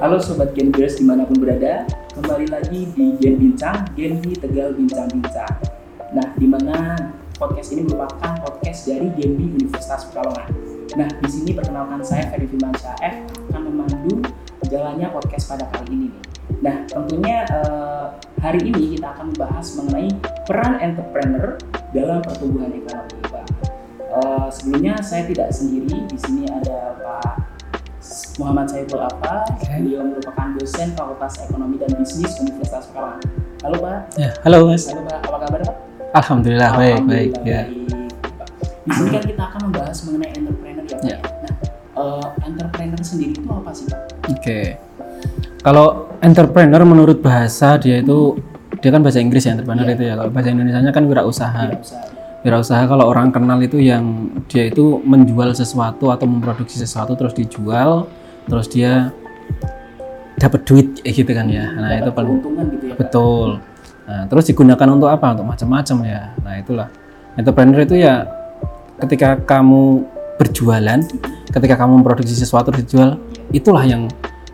Halo Sobat Genbers di mana pun berada, kembali lagi di Gen Bincang, Genbi Tegal Bincang-Bincang. Nah, di mana podcast ini merupakan podcast dari Genbi Universitas Pekalongan. Nah, di sini perkenalkan saya Ferry Firmansyah F akan memandu jalannya podcast pada kali ini. Nah, tentunya eh, hari ini kita akan membahas mengenai peran entrepreneur dalam pertumbuhan ekonomi, Pak. Eh, sebelumnya saya tidak sendiri, di sini ada Pak Muhammad Saiful Apa. Beliau merupakan dosen Fakultas Ekonomi dan Bisnis Universitas Pekalongan. Halo Pak. Ya, halo Mas. Halo Pak, apa kabar Pak? Alhamdulillah baik baik Alhamdulillah, ya. baik, Pak. Di sini kan kita akan membahas mengenai entrepreneur ya Pak. Ya. Nah, eh, entrepreneur sendiri itu apa sih Pak? Oke. Kalau entrepreneur menurut bahasa dia itu dia kan bahasa Inggris ya entrepreneur Iya. itu ya. Kalau bahasa Indonesianya kan wirausaha. Tidak usah. Wirausaha kalau orang kenal itu yang dia itu menjual sesuatu atau memproduksi sesuatu terus dijual, terus dia dapat duit kayak gitu kan ya. Nah, itu paling gitu ya. Betul. Nah, terus digunakan untuk apa? Untuk macam-macam ya. Nah, itulah. Entrepreneur itu ya ketika kamu berjualan, ketika kamu memproduksi sesuatu dijual, itulah yang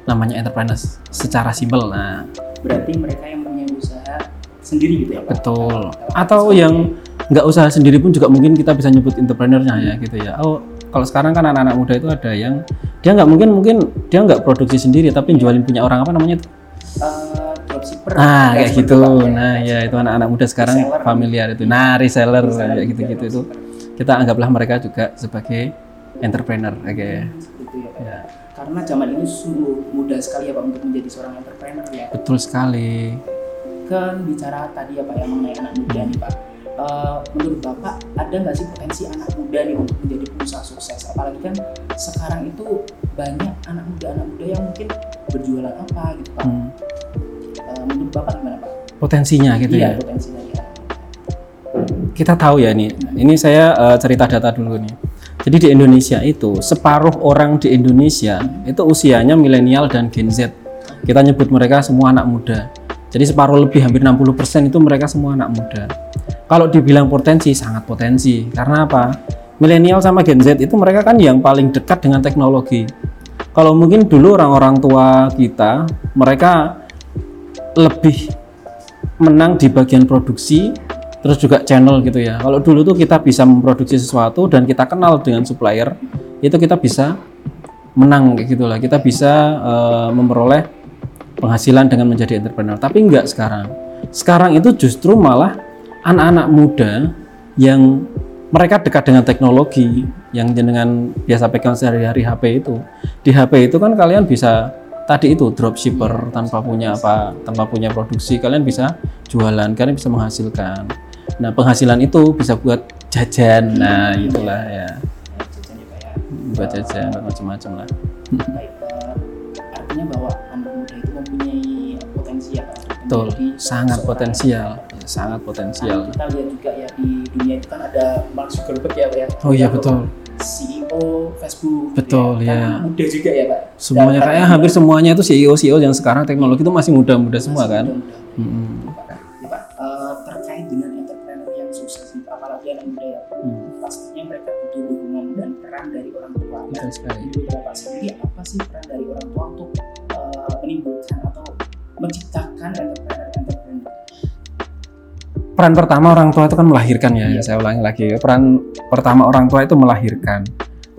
namanya entrepreneur secara simpel. Nah, Berarti mereka yang punya usaha sendiri gitu ya Pak? betul. Atau yang nggak usaha sendiri pun juga mungkin kita bisa nyebut entrepreneurnya ya gitu ya. Oh, kalau sekarang kan anak-anak muda itu ada yang dia nggak mungkin mungkin dia nggak produksi sendiri tapi jualin punya orang apa namanya itu? Eh, dropshipper. Ah, kayak gitu. ya. Nah, ya itu anak-anak muda sekarang Reseller. familiar itu. Nah, reseller Reseller kayak gitu-gitu itu. Kita anggaplah mereka juga sebagai entrepreneur. Oke. Seperti itu ya Pak. Ya, Karena zaman ini sungguh mudah sekali ya Pak untuk menjadi seorang entrepreneur ya. betul sekali. Kan bicara tadi ya Pak yang mengenai anak muda nih Pak. Eh, menurut Bapak ada nggak sih potensi anak muda nih untuk menjadi pengusaha sukses? Apalagi kan sekarang itu banyak anak muda anak muda yang mungkin berjualan apa gitu Pak. Hmm, Eh, menurut Bapak gimana Pak? Potensinya gitu iya ya. potensinya ya. Kita tahu ya ini. Ini saya eh, cerita data dulu nih. Jadi di Indonesia itu separuh orang di Indonesia itu usianya milenial dan Gen Z. Kita nyebut mereka semua anak muda. Jadi separuh lebih hampir 60% itu mereka semua anak muda. Kalau dibilang potensi sangat potensi. Karena apa? Milenial sama Gen Z itu mereka kan yang paling dekat dengan teknologi. Kalau mungkin dulu orang-orang tua kita mereka lebih menang di bagian produksi terus juga channel gitu ya. Kalau dulu tuh kita bisa memproduksi sesuatu dan kita kenal dengan supplier, itu kita bisa menang kayak gitulah. Kita bisa eh, memperoleh penghasilan dengan menjadi entrepreneur. Tapi enggak sekarang. Sekarang itu justru malah anak-anak muda yang mereka dekat dengan teknologi yang dengan biasa pegang sehari-hari HP itu. Di HP itu kan kalian bisa tadi itu dropshipper tanpa punya apa, tanpa punya produksi, kalian bisa jualan, kalian bisa menghasilkan. Nah, penghasilan itu bisa buat jajan. Nah, itulah ya. Ya, ya ya. Buat jajan buat macam-macam lah. Eh, artinya bahwa anak muda itu mempunyai potensi ya Pak. untuk Betul, sangat potensial, Ya, sangat potensial. Kita lihat juga ya di dunia itu kan ada Mark Zuckerberg ya Pak ya. Oh iya Yang betul. CEO Facebook. gitu Betul, ya. Ya. muda juga ya Pak. Semuanya Dan kayak katanya hampir semuanya itu CEO CEO yang sekarang teknologi itu masih muda-muda semua masih kan. muda-muda. Mm-mm. Ya Pak, eh, terkait dengan entrepreneur yang sukses nih, apalagi anak muda ya, Hmm, pastinya mereka butuh dukungan dan peran dari orang tua. betul sekali. Menurut Bapak sendiri apa sih peran dari orang tua untuk eh, menimbulkan atau menciptakan entrepreneur-entrepreneur? Peran pertama orang tua itu kan melahirkan ya. Saya ulangi lagi. Peran pertama orang tua itu melahirkan.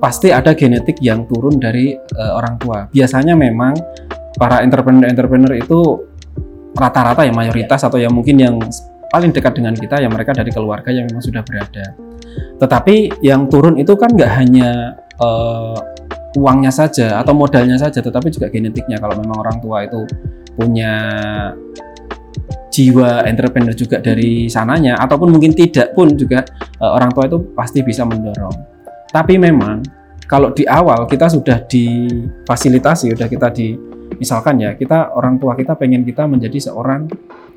Pasti ada genetik yang turun dari eh, orang tua. Biasanya memang para entrepreneur-entrepreneur itu rata-rata ya mayoritas atau yang mungkin yang paling dekat dengan kita ya mereka dari keluarga yang memang sudah berada. Tetapi yang turun itu kan nggak hanya eh, uangnya saja atau modalnya saja, tetapi juga genetiknya. Kalau memang orang tua itu punya jiwa entrepreneur juga dari sananya ataupun mungkin tidak pun juga eh, orang tua itu pasti bisa mendorong. Tapi memang kalau di awal kita sudah difasilitasi, sudah kita di misalkan ya kita orang tua kita pengen kita menjadi seorang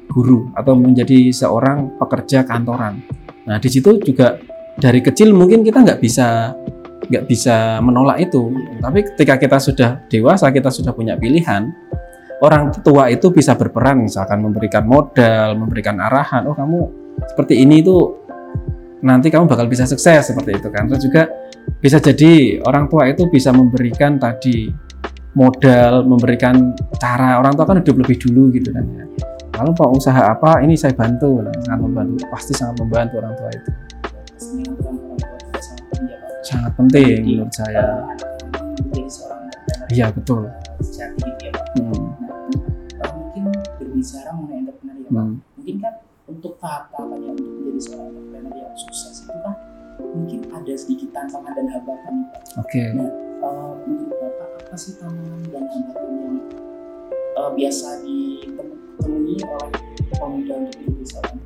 guru atau menjadi seorang pekerja kantoran. Nah di situ juga dari kecil mungkin kita nggak bisa nggak bisa menolak itu. Tapi ketika kita sudah dewasa, kita sudah punya pilihan, orang tua itu bisa berperan misalkan memberikan modal, memberikan arahan, oh kamu seperti ini itu nanti kamu bakal bisa sukses seperti itu kan. Terus juga bisa jadi orang tua itu bisa memberikan tadi modal, memberikan cara orang tua kan hidup lebih dulu gitu kan ya. Kalau mau usaha apa, ini saya bantu, nah, sangat membantu, pasti sangat membantu orang tua itu. Sangat penting menurut saya. Iya betul. Berbicara mengenai entrepreneur ya Pak. Hmm. Mungkin kan untuk tahap-tahapannya untuk menjadi seorang entrepreneur yang sukses itu kan mungkin ada sedikit tantangan dan hambatan nih Pak. Oke. Nah, eh, menurut Bapak apa sih tantangan dan hambatan yang eh, biasa ditemui oleh pemuda untuk menjadi seorang?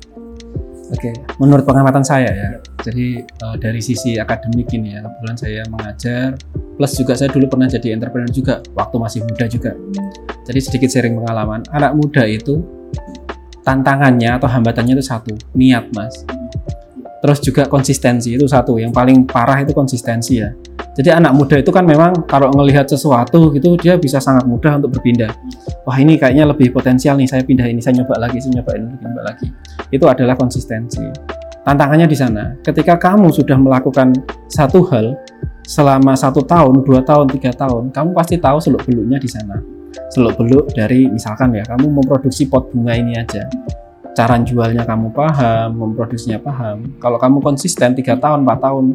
Oke, menurut pengamatan saya ya, jadi eh, dari sisi akademik ini ya, kebetulan saya mengajar, plus juga saya dulu pernah jadi entrepreneur juga, waktu masih muda juga. Jadi sedikit sharing pengalaman, anak muda itu tantangannya atau hambatannya itu satu, niat mas. Terus juga konsistensi itu satu, yang paling parah itu konsistensi ya. Jadi anak muda itu kan memang kalau ngelihat sesuatu gitu dia bisa sangat mudah untuk berpindah. Wah ini kayaknya lebih potensial nih, saya pindah ini, saya nyoba lagi, saya nyoba ini, nyoba lagi. Itu adalah konsistensi. Tantangannya di sana, ketika kamu sudah melakukan satu hal selama satu tahun, dua tahun, tiga tahun, kamu pasti tahu seluk beluknya di sana. Seluk beluk dari misalkan ya, kamu memproduksi pot bunga ini aja. Cara jualnya kamu paham, memproduksinya paham. Kalau kamu konsisten tiga tahun, empat tahun,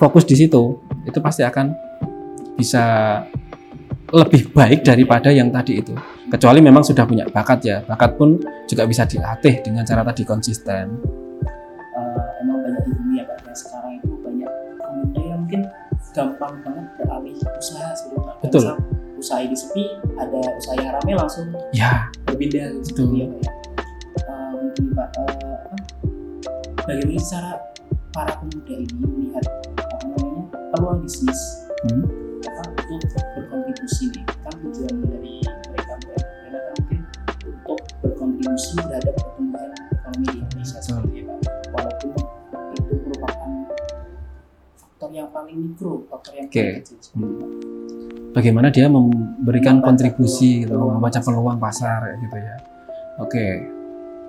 fokus di situ, itu pasti akan bisa lebih baik daripada yang tadi itu. Kecuali memang sudah punya bakat ya, bakat pun juga bisa dilatih dengan cara tadi konsisten. Eh, emang banyak di bumi ya Pak sekarang itu banyak pemuda yang mungkin gampang banget beralih usaha sebelum. Betul. Usaha ini sepi ada usaha yang rame langsung Ya, berpindah gitu. Ya Pak ya. Mungkin Pak. Apa, bagaimana cara para pemuda ini melihat apa namanya peluang bisnis hmm, apa untuk berkontribusi nih? Kan tujuan dari mereka mereka kan mungkin untuk berkontribusi terhadap pertumbuhan ekonomi di Indonesia seperti itu Pak. walaupun itu merupakan faktor yang paling mikro faktor yang paling kecil seperti Pak. Bagaimana dia memberikan kontribusi gitu, membaca peluang pasar gitu ya. Oke,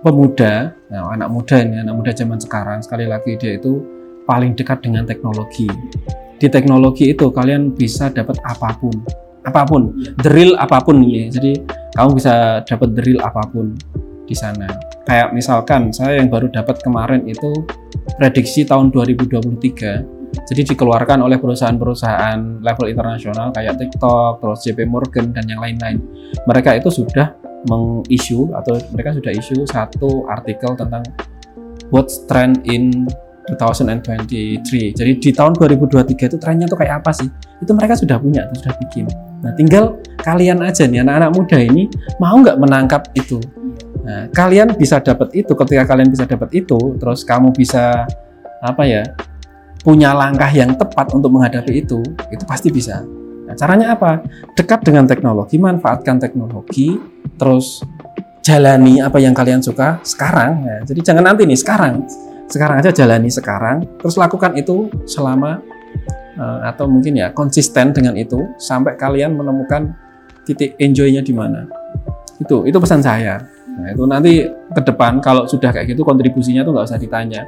pemuda, nah anak muda ini, anak muda zaman sekarang sekali lagi dia itu paling dekat dengan teknologi. Di teknologi itu kalian bisa dapat apa pun, apa pun, drill apa pun ya. Jadi kamu bisa dapat drill apa pun di sana. Kayak misalkan saya yang baru dapat kemarin itu prediksi tahun 2023 jadi dikeluarkan oleh perusahaan-perusahaan level internasional kayak TikTok, terus JP Morgan dan yang lain-lain. Mereka itu sudah mengisu atau mereka sudah isu satu artikel tentang what's trend in 2023. Jadi di tahun 2023 itu trennya tuh kayak apa sih? Itu mereka sudah punya, sudah bikin. Nah, tinggal kalian aja nih anak-anak muda ini mau nggak menangkap itu. Nah, kalian bisa dapat itu ketika kalian bisa dapat itu, terus kamu bisa apa ya? Punya langkah yang tepat untuk menghadapi itu, itu pasti bisa. Nah, caranya apa? Dekat dengan teknologi, manfaatkan teknologi, terus jalani apa yang kalian suka sekarang. Ya. Jadi jangan nanti nih, sekarang. Sekarang aja jalani sekarang, terus lakukan itu selama eh, atau mungkin ya konsisten dengan itu sampai kalian menemukan titik enjoy-nya di mana. Itu itu pesan saya. Nah, itu nanti ke depan kalau sudah kayak gitu kontribusinya tuh nggak usah ditanya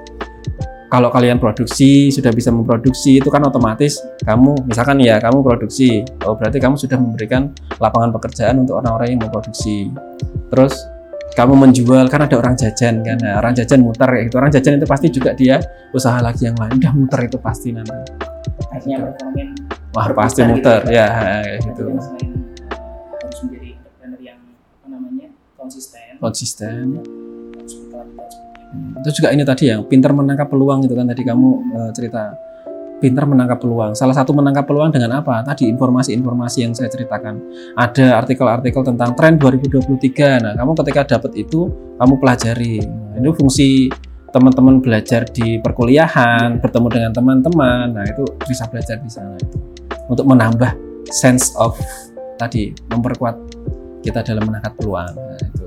kalau kalian produksi sudah bisa memproduksi itu kan otomatis kamu misalkan ya kamu produksi oh berarti kamu sudah memberikan lapangan pekerjaan untuk orang-orang yang memproduksi terus kamu menjual kan ada orang jajan kan nah, orang jajan muter kayak gitu. Orang jajan itu pasti juga dia usaha lagi yang lain. Udah muter itu pasti nanti. Akhirnya perekonomian wah Berputar pasti gitu muter. ya, ya kayak gitu. Harus menjadi entrepreneur yang apa namanya konsisten. Konsisten. Harus berkelanjutan itu. itu juga ini tadi yang pintar menangkap peluang itu kan. Tadi kamu eh, cerita pintar menangkap peluang. Salah satu menangkap peluang dengan apa? Tadi informasi-informasi yang saya ceritakan. Ada artikel-artikel tentang tren 2023 nah kamu ketika dapat itu kamu pelajari. Nah, itu fungsi teman-teman belajar di perkuliahan bertemu dengan teman-teman. Nah itu bisa belajar di sana. Itu untuk menambah sense of tadi memperkuat kita dalam menangkap peluang. Nah, itu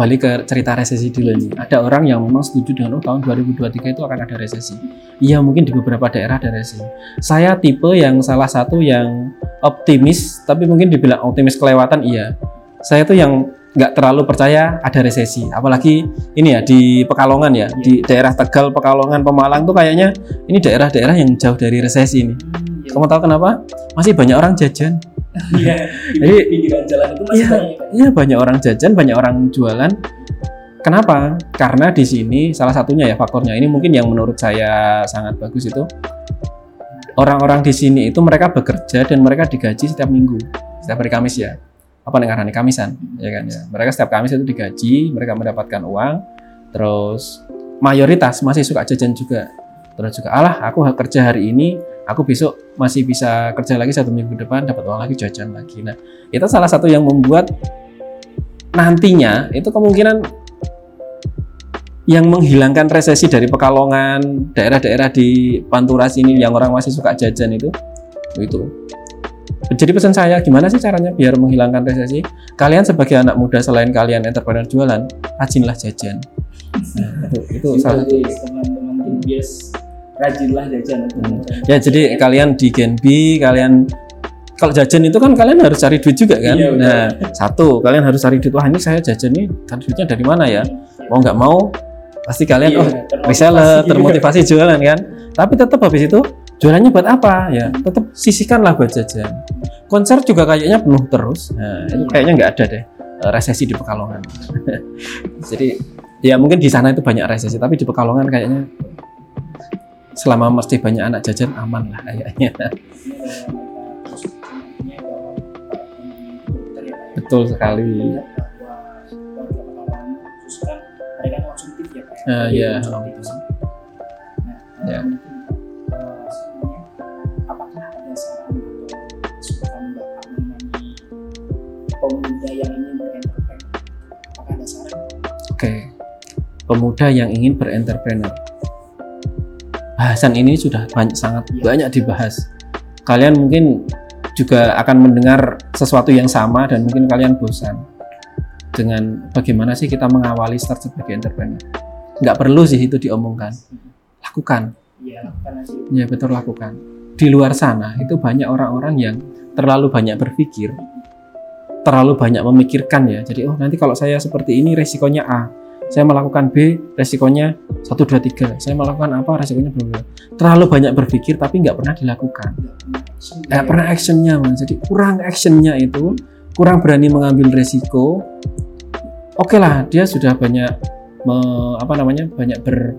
Kembali ke cerita resesi dulu nih. Ada orang yang memang setuju dengan oh tahun 2023 itu akan ada resesi. Iya mungkin di beberapa daerah ada resesi. Saya tipe yang salah satu yang optimis, tapi mungkin dibilang optimis kelewatan iya. Saya tuh yang nggak terlalu percaya ada resesi. Apalagi ini ya di Pekalongan ya, di daerah Tegal, Pekalongan, Pemalang tuh kayaknya ini daerah-daerah yang jauh dari resesi ini. Hmm, iya. Kamu tahu kenapa? Masih banyak orang jajan. Iya, di Jadi- pinggiran jalan itu masih Iya. banyak? Iya banyak orang jajan, banyak orang jualan. Kenapa? Karena di sini salah satunya ya faktornya ini mungkin yang menurut saya sangat bagus itu orang-orang di sini itu mereka bekerja dan mereka digaji setiap minggu, setiap hari Kamis ya. Apa nih karena Kamisan, ya kan ya. Mereka setiap Kamis itu digaji, mereka mendapatkan uang, terus mayoritas masih suka jajan juga. Terus juga, alah aku kerja hari ini, aku besok masih bisa kerja lagi satu minggu depan dapat uang lagi jajan lagi. Nah itu salah satu yang membuat nantinya itu kemungkinan yang menghilangkan resesi dari Pekalongan, daerah-daerah di Pantura sini yang orang masih suka jajan itu, itu. Jadi pesan saya, gimana sih caranya biar menghilangkan resesi? Kalian sebagai anak muda selain kalian entrepreneur jualan, rajinlah jajan. Nah, itu, itu salah satu. Teman-teman bias rajinlah jajan Hmm. Ya jadi kalian di Gen B, kalian kalau jajan itu kan kalian harus cari duit juga kan. Iya, betul. nah satu kalian harus cari duit. Wah ini saya jajan nih, duitnya dari mana ya? Mau nggak mau pasti kalian Iya, oh termotivasi reseller termotivasi jualan kan. Tapi tetap habis itu jualannya buat apa ya? Tetap sisihkanlah buat jajan. Konser juga kayaknya penuh terus. Nah itu kayaknya nggak ada deh eh, resesi di Pekalongan. Jadi ya mungkin di sana itu banyak resesi, tapi di Pekalongan kayaknya selama mesti banyak anak jajan aman lah kayaknya. Betul sekali. Konsumtif ya Ya. pemuda yang ingin berentrepreneur? Apakah ada saran? Oke. Pemuda yang ingin berentrepreneur. Bahasan ini sudah banyak, sangat banyak dibahas. Kalian mungkin juga akan mendengar sesuatu yang sama dan mungkin kalian bosan dengan bagaimana sih kita mengawali start sebagai entrepreneur. Nggak perlu sih itu diomongkan. Lakukan. Iya. Ya betul lakukan. Di luar sana itu banyak orang-orang yang terlalu banyak berpikir, terlalu banyak memikirkan ya. Jadi oh nanti kalau saya seperti ini resikonya A, saya melakukan B, resikonya 1, 2, 3. Saya melakukan apa, resikonya bla Terlalu banyak berpikir tapi nggak pernah dilakukan. Nggak pernah actionnya mas. Jadi kurang actionnya itu, kurang berani mengambil resiko. Oke lah, dia sudah banyak me- apa namanya banyak ber,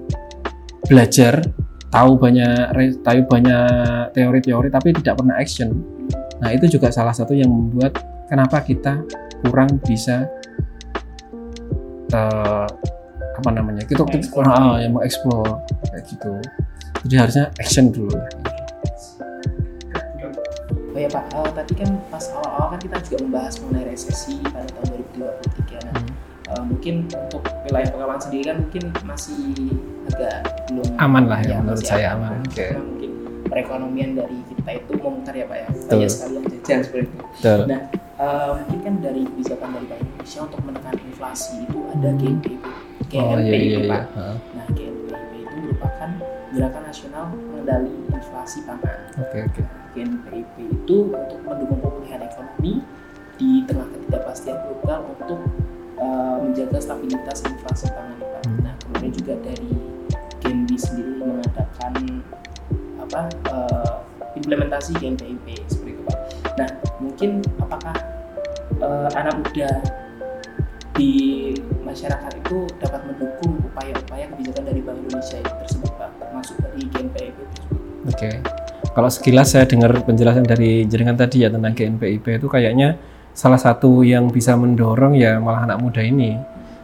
belajar, tahu banyak tahu banyak teori-teori tapi tidak pernah action. Nah itu juga salah satu yang membuat kenapa kita kurang bisa eh, apa namanya kita kita kurang ah, yang mengeksplor kayak gitu. Jadi harusnya action dulu. Oh ya Pak, eh, tadi kan pas awal-awal kan kita juga membahas mengenai resesi pada tahun 2023. Nah, Hmm. eh, mungkin untuk wilayah Pekalongan sendiri kan mungkin masih agak belum Aman lah ya, menurut masih saya aman. Oke. Karena mungkin perekonomian dari kita itu memutar ya Pak ya. Betul. Banyak sekalian jajan seperti itu. Betul. Nah, eh, mungkin kan dari kebijakan dari Bank Indonesia untuk menekan inflasi itu ada GNPP. Oh iya iya iya. Pak. Heeh. Nah, GNPP itu merupakan Gerakan Nasional Pengendali Inflasi Pangan. Oke oke. GNPIP itu untuk mendukung pemulihan ekonomi di tengah ketidakpastian global untuk uh, menjaga stabilitas inflasi pangan Pak. Hmm. Nah kemudian juga dari Genbi sendiri mengadakan apa uh, implementasi GNPIP seperti itu Pak. Nah mungkin apakah uh, anak muda di masyarakat itu dapat mendukung upaya-upaya kebijakan dari Bank Indonesia itu tersebut Pak, termasuk dari GNPIP tersebut. Oke. Kalau sekilas saya dengar penjelasan dari jaringan tadi ya tentang GNPIP itu kayaknya salah satu yang bisa mendorong ya malah anak muda ini.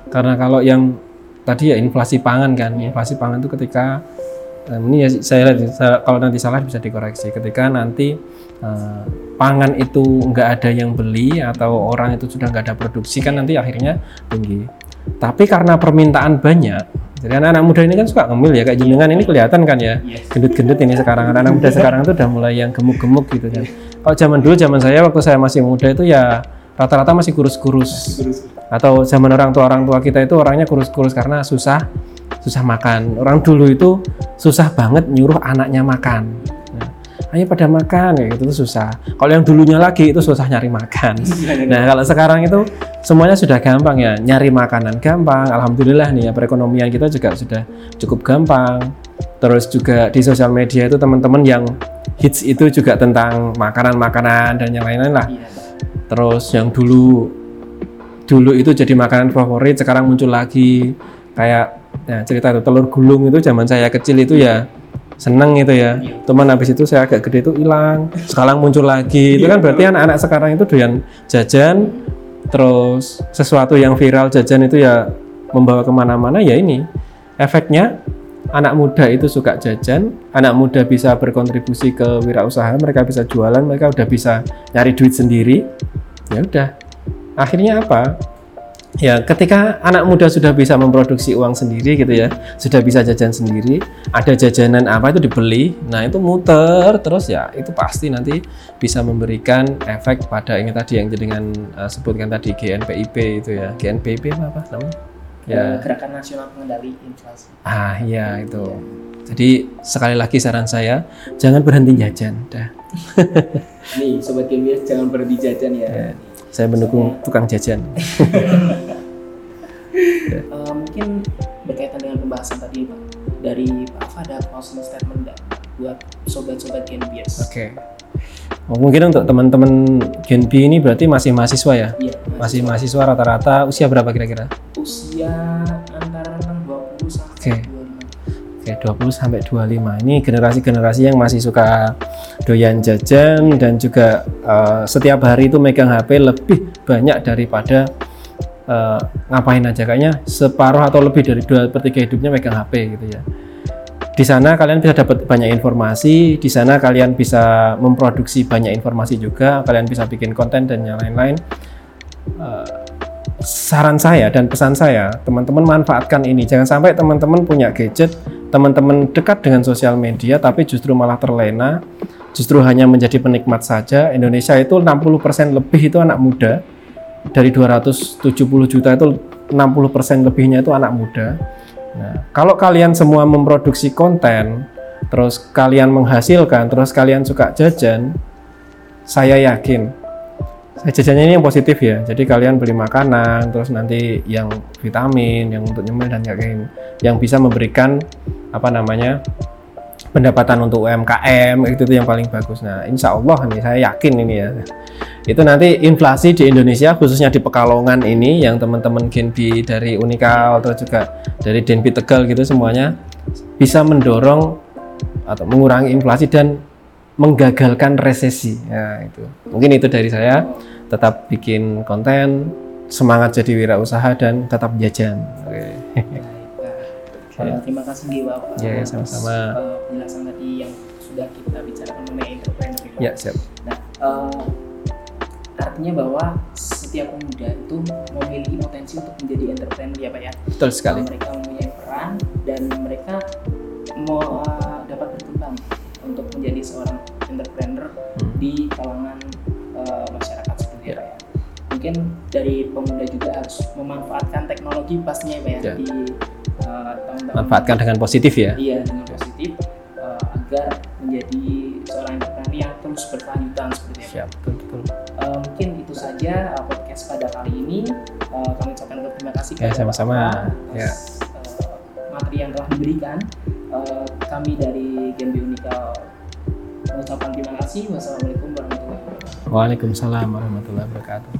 Karena kalau yang tadi ya inflasi pangan kan, inflasi pangan itu ketika eh, ini ya saya lihat saya- kalau nanti salah bisa dikoreksi. Ketika nanti eh, pangan itu nggak ada yang beli atau orang itu sudah nggak ada produksi kan nanti akhirnya tinggi. Tapi karena permintaan banyak, Jadi anak-anak muda ini kan suka ngemil ya kayak jenengan ini kelihatan kan ya gendut-gendut ini sekarang anak-anak muda sekarang itu udah mulai yang gemuk-gemuk gitu kan. Kalau zaman dulu zaman saya waktu saya masih muda itu ya rata-rata masih kurus-kurus. Atau zaman orang tua orang tua kita itu orangnya kurus-kurus karena susah susah makan. Orang dulu itu susah banget nyuruh anaknya makan. Nah, ayo pada makan ya gitu tuh susah. Kalau yang dulunya lagi itu susah nyari makan. Nah kalau sekarang itu semuanya sudah gampang ya nyari makanan gampang. Alhamdulillah nih ya perekonomian kita juga sudah cukup gampang. Terus juga di sosial media itu teman-teman yang hits itu juga tentang makanan-makanan dan yang lain-lain lah. Iya. Terus yang dulu dulu itu jadi makanan favorit sekarang muncul lagi kayak ya cerita itu telur gulung itu zaman saya kecil itu ya seneng itu ya. Teman habis itu saya agak gede itu hilang. Sekarang muncul lagi. Itu kan berarti anak-anak sekarang itu doyan jajan terus sesuatu yang viral jajan itu ya membawa ke mana-mana ya ini efeknya anak muda itu suka jajan anak muda bisa berkontribusi ke wirausaha mereka bisa jualan mereka udah bisa nyari duit sendiri ya udah akhirnya apa ya ketika anak muda sudah bisa memproduksi uang sendiri gitu ya sudah bisa jajan sendiri ada jajanan apa itu dibeli nah itu muter terus ya itu pasti nanti bisa memberikan efek pada ini tadi yang dengan eh, sebutkan tadi GNPIP itu ya GNPIP apa, apa namanya Eh, ya Gerakan Nasional Pengendali Inflasi. ah iya itu jadi sekali lagi saran saya jangan berhenti jajan dah Nih, sobat Gambias jangan berhenti jajan ya. Ya. Saya mendukung tukang jajan. Eh, mungkin berkaitan dengan pembahasan tadi Pak. Dari Pak Alfa ada closing statement nggak buat sobat-sobat Gambias? oke. Oh, mungkin untuk teman-teman Gen B ini berarti masih mahasiswa ya? Iya, masih mahasiswa rata-rata. Usia berapa kira-kira? Usia antara rentang 20 sampai Oke. 25. Oke, 20 sampai 25. Ini generasi-generasi yang masih suka doyan jajan dan juga eh, setiap hari itu megang HP lebih banyak daripada eh, ngapain aja kayaknya separuh atau lebih dari dua per tiga hidupnya megang HP gitu ya. Di sana kalian bisa dapat banyak informasi, di sana kalian bisa memproduksi banyak informasi juga, kalian bisa bikin konten dan yang lain-lain. Eh, saran saya dan pesan saya, teman-teman manfaatkan ini. Jangan sampai teman-teman punya gadget, teman-teman dekat dengan sosial media tapi justru malah terlena, justru hanya menjadi penikmat saja. Indonesia itu 60% lebih itu anak muda. Dari 270 juta itu 60% lebihnya itu anak muda. Nah, kalau kalian semua memproduksi konten, terus kalian menghasilkan, terus kalian suka jajan, saya yakin jajannya ini yang positif ya. Jadi kalian beli makanan, terus nanti yang vitamin, yang untuk nyemil dan lain, yang bisa memberikan apa namanya pendapatan untuk UMKM itu tuh yang paling bagus. Nah, insya Allah nih saya yakin ini ya. Itu nanti inflasi di Indonesia khususnya di Pekalongan ini yang teman-teman Genbi dari Unikal terus juga dari Denpi Tegal gitu semuanya bisa mendorong atau mengurangi inflasi dan menggagalkan resesi. Ya, itu. Mungkin itu dari saya. Tetap bikin konten, semangat jadi wirausaha dan tetap jajan. Oke. Baik. Eh, terima kasih Dewa Pak Ya, ya, sama-sama. eh, penjelasan tadi yang sudah kita bicarakan mengenai entrepreneur. Ya, siap. Nah, eh, artinya bahwa setiap pemuda itu memiliki potensi untuk menjadi entrepreneur ya Pak ya. Betul sekali. Mereka mempunyai peran dan mereka mau eh, dapat berkembang untuk menjadi seorang entrepreneur Hmm. di kalangan eh, masyarakat seperti itu ya. Mungkin dari pemuda juga harus memanfaatkan teknologi pastinya ya ya, Ya. di eh, tahun-tahun Manfaatkan dengan positif ya. Iya dengan positif eh, agar menjadi seorang entrepreneur yang terus berkelanjutan seperti itu. Siap, betul betul. Eh, mungkin itu saja eh, podcast pada kali ini. Eh, kami ucapkan terima kasih Ya, sama-sama. Ya. eh, materi yang telah diberikan. Eh, kami dari Genbi Unikal mengucapkan terima kasih. Wassalamualaikum warahmatullahi wabarakatuh. Waalaikumsalam warahmatullahi wabarakatuh.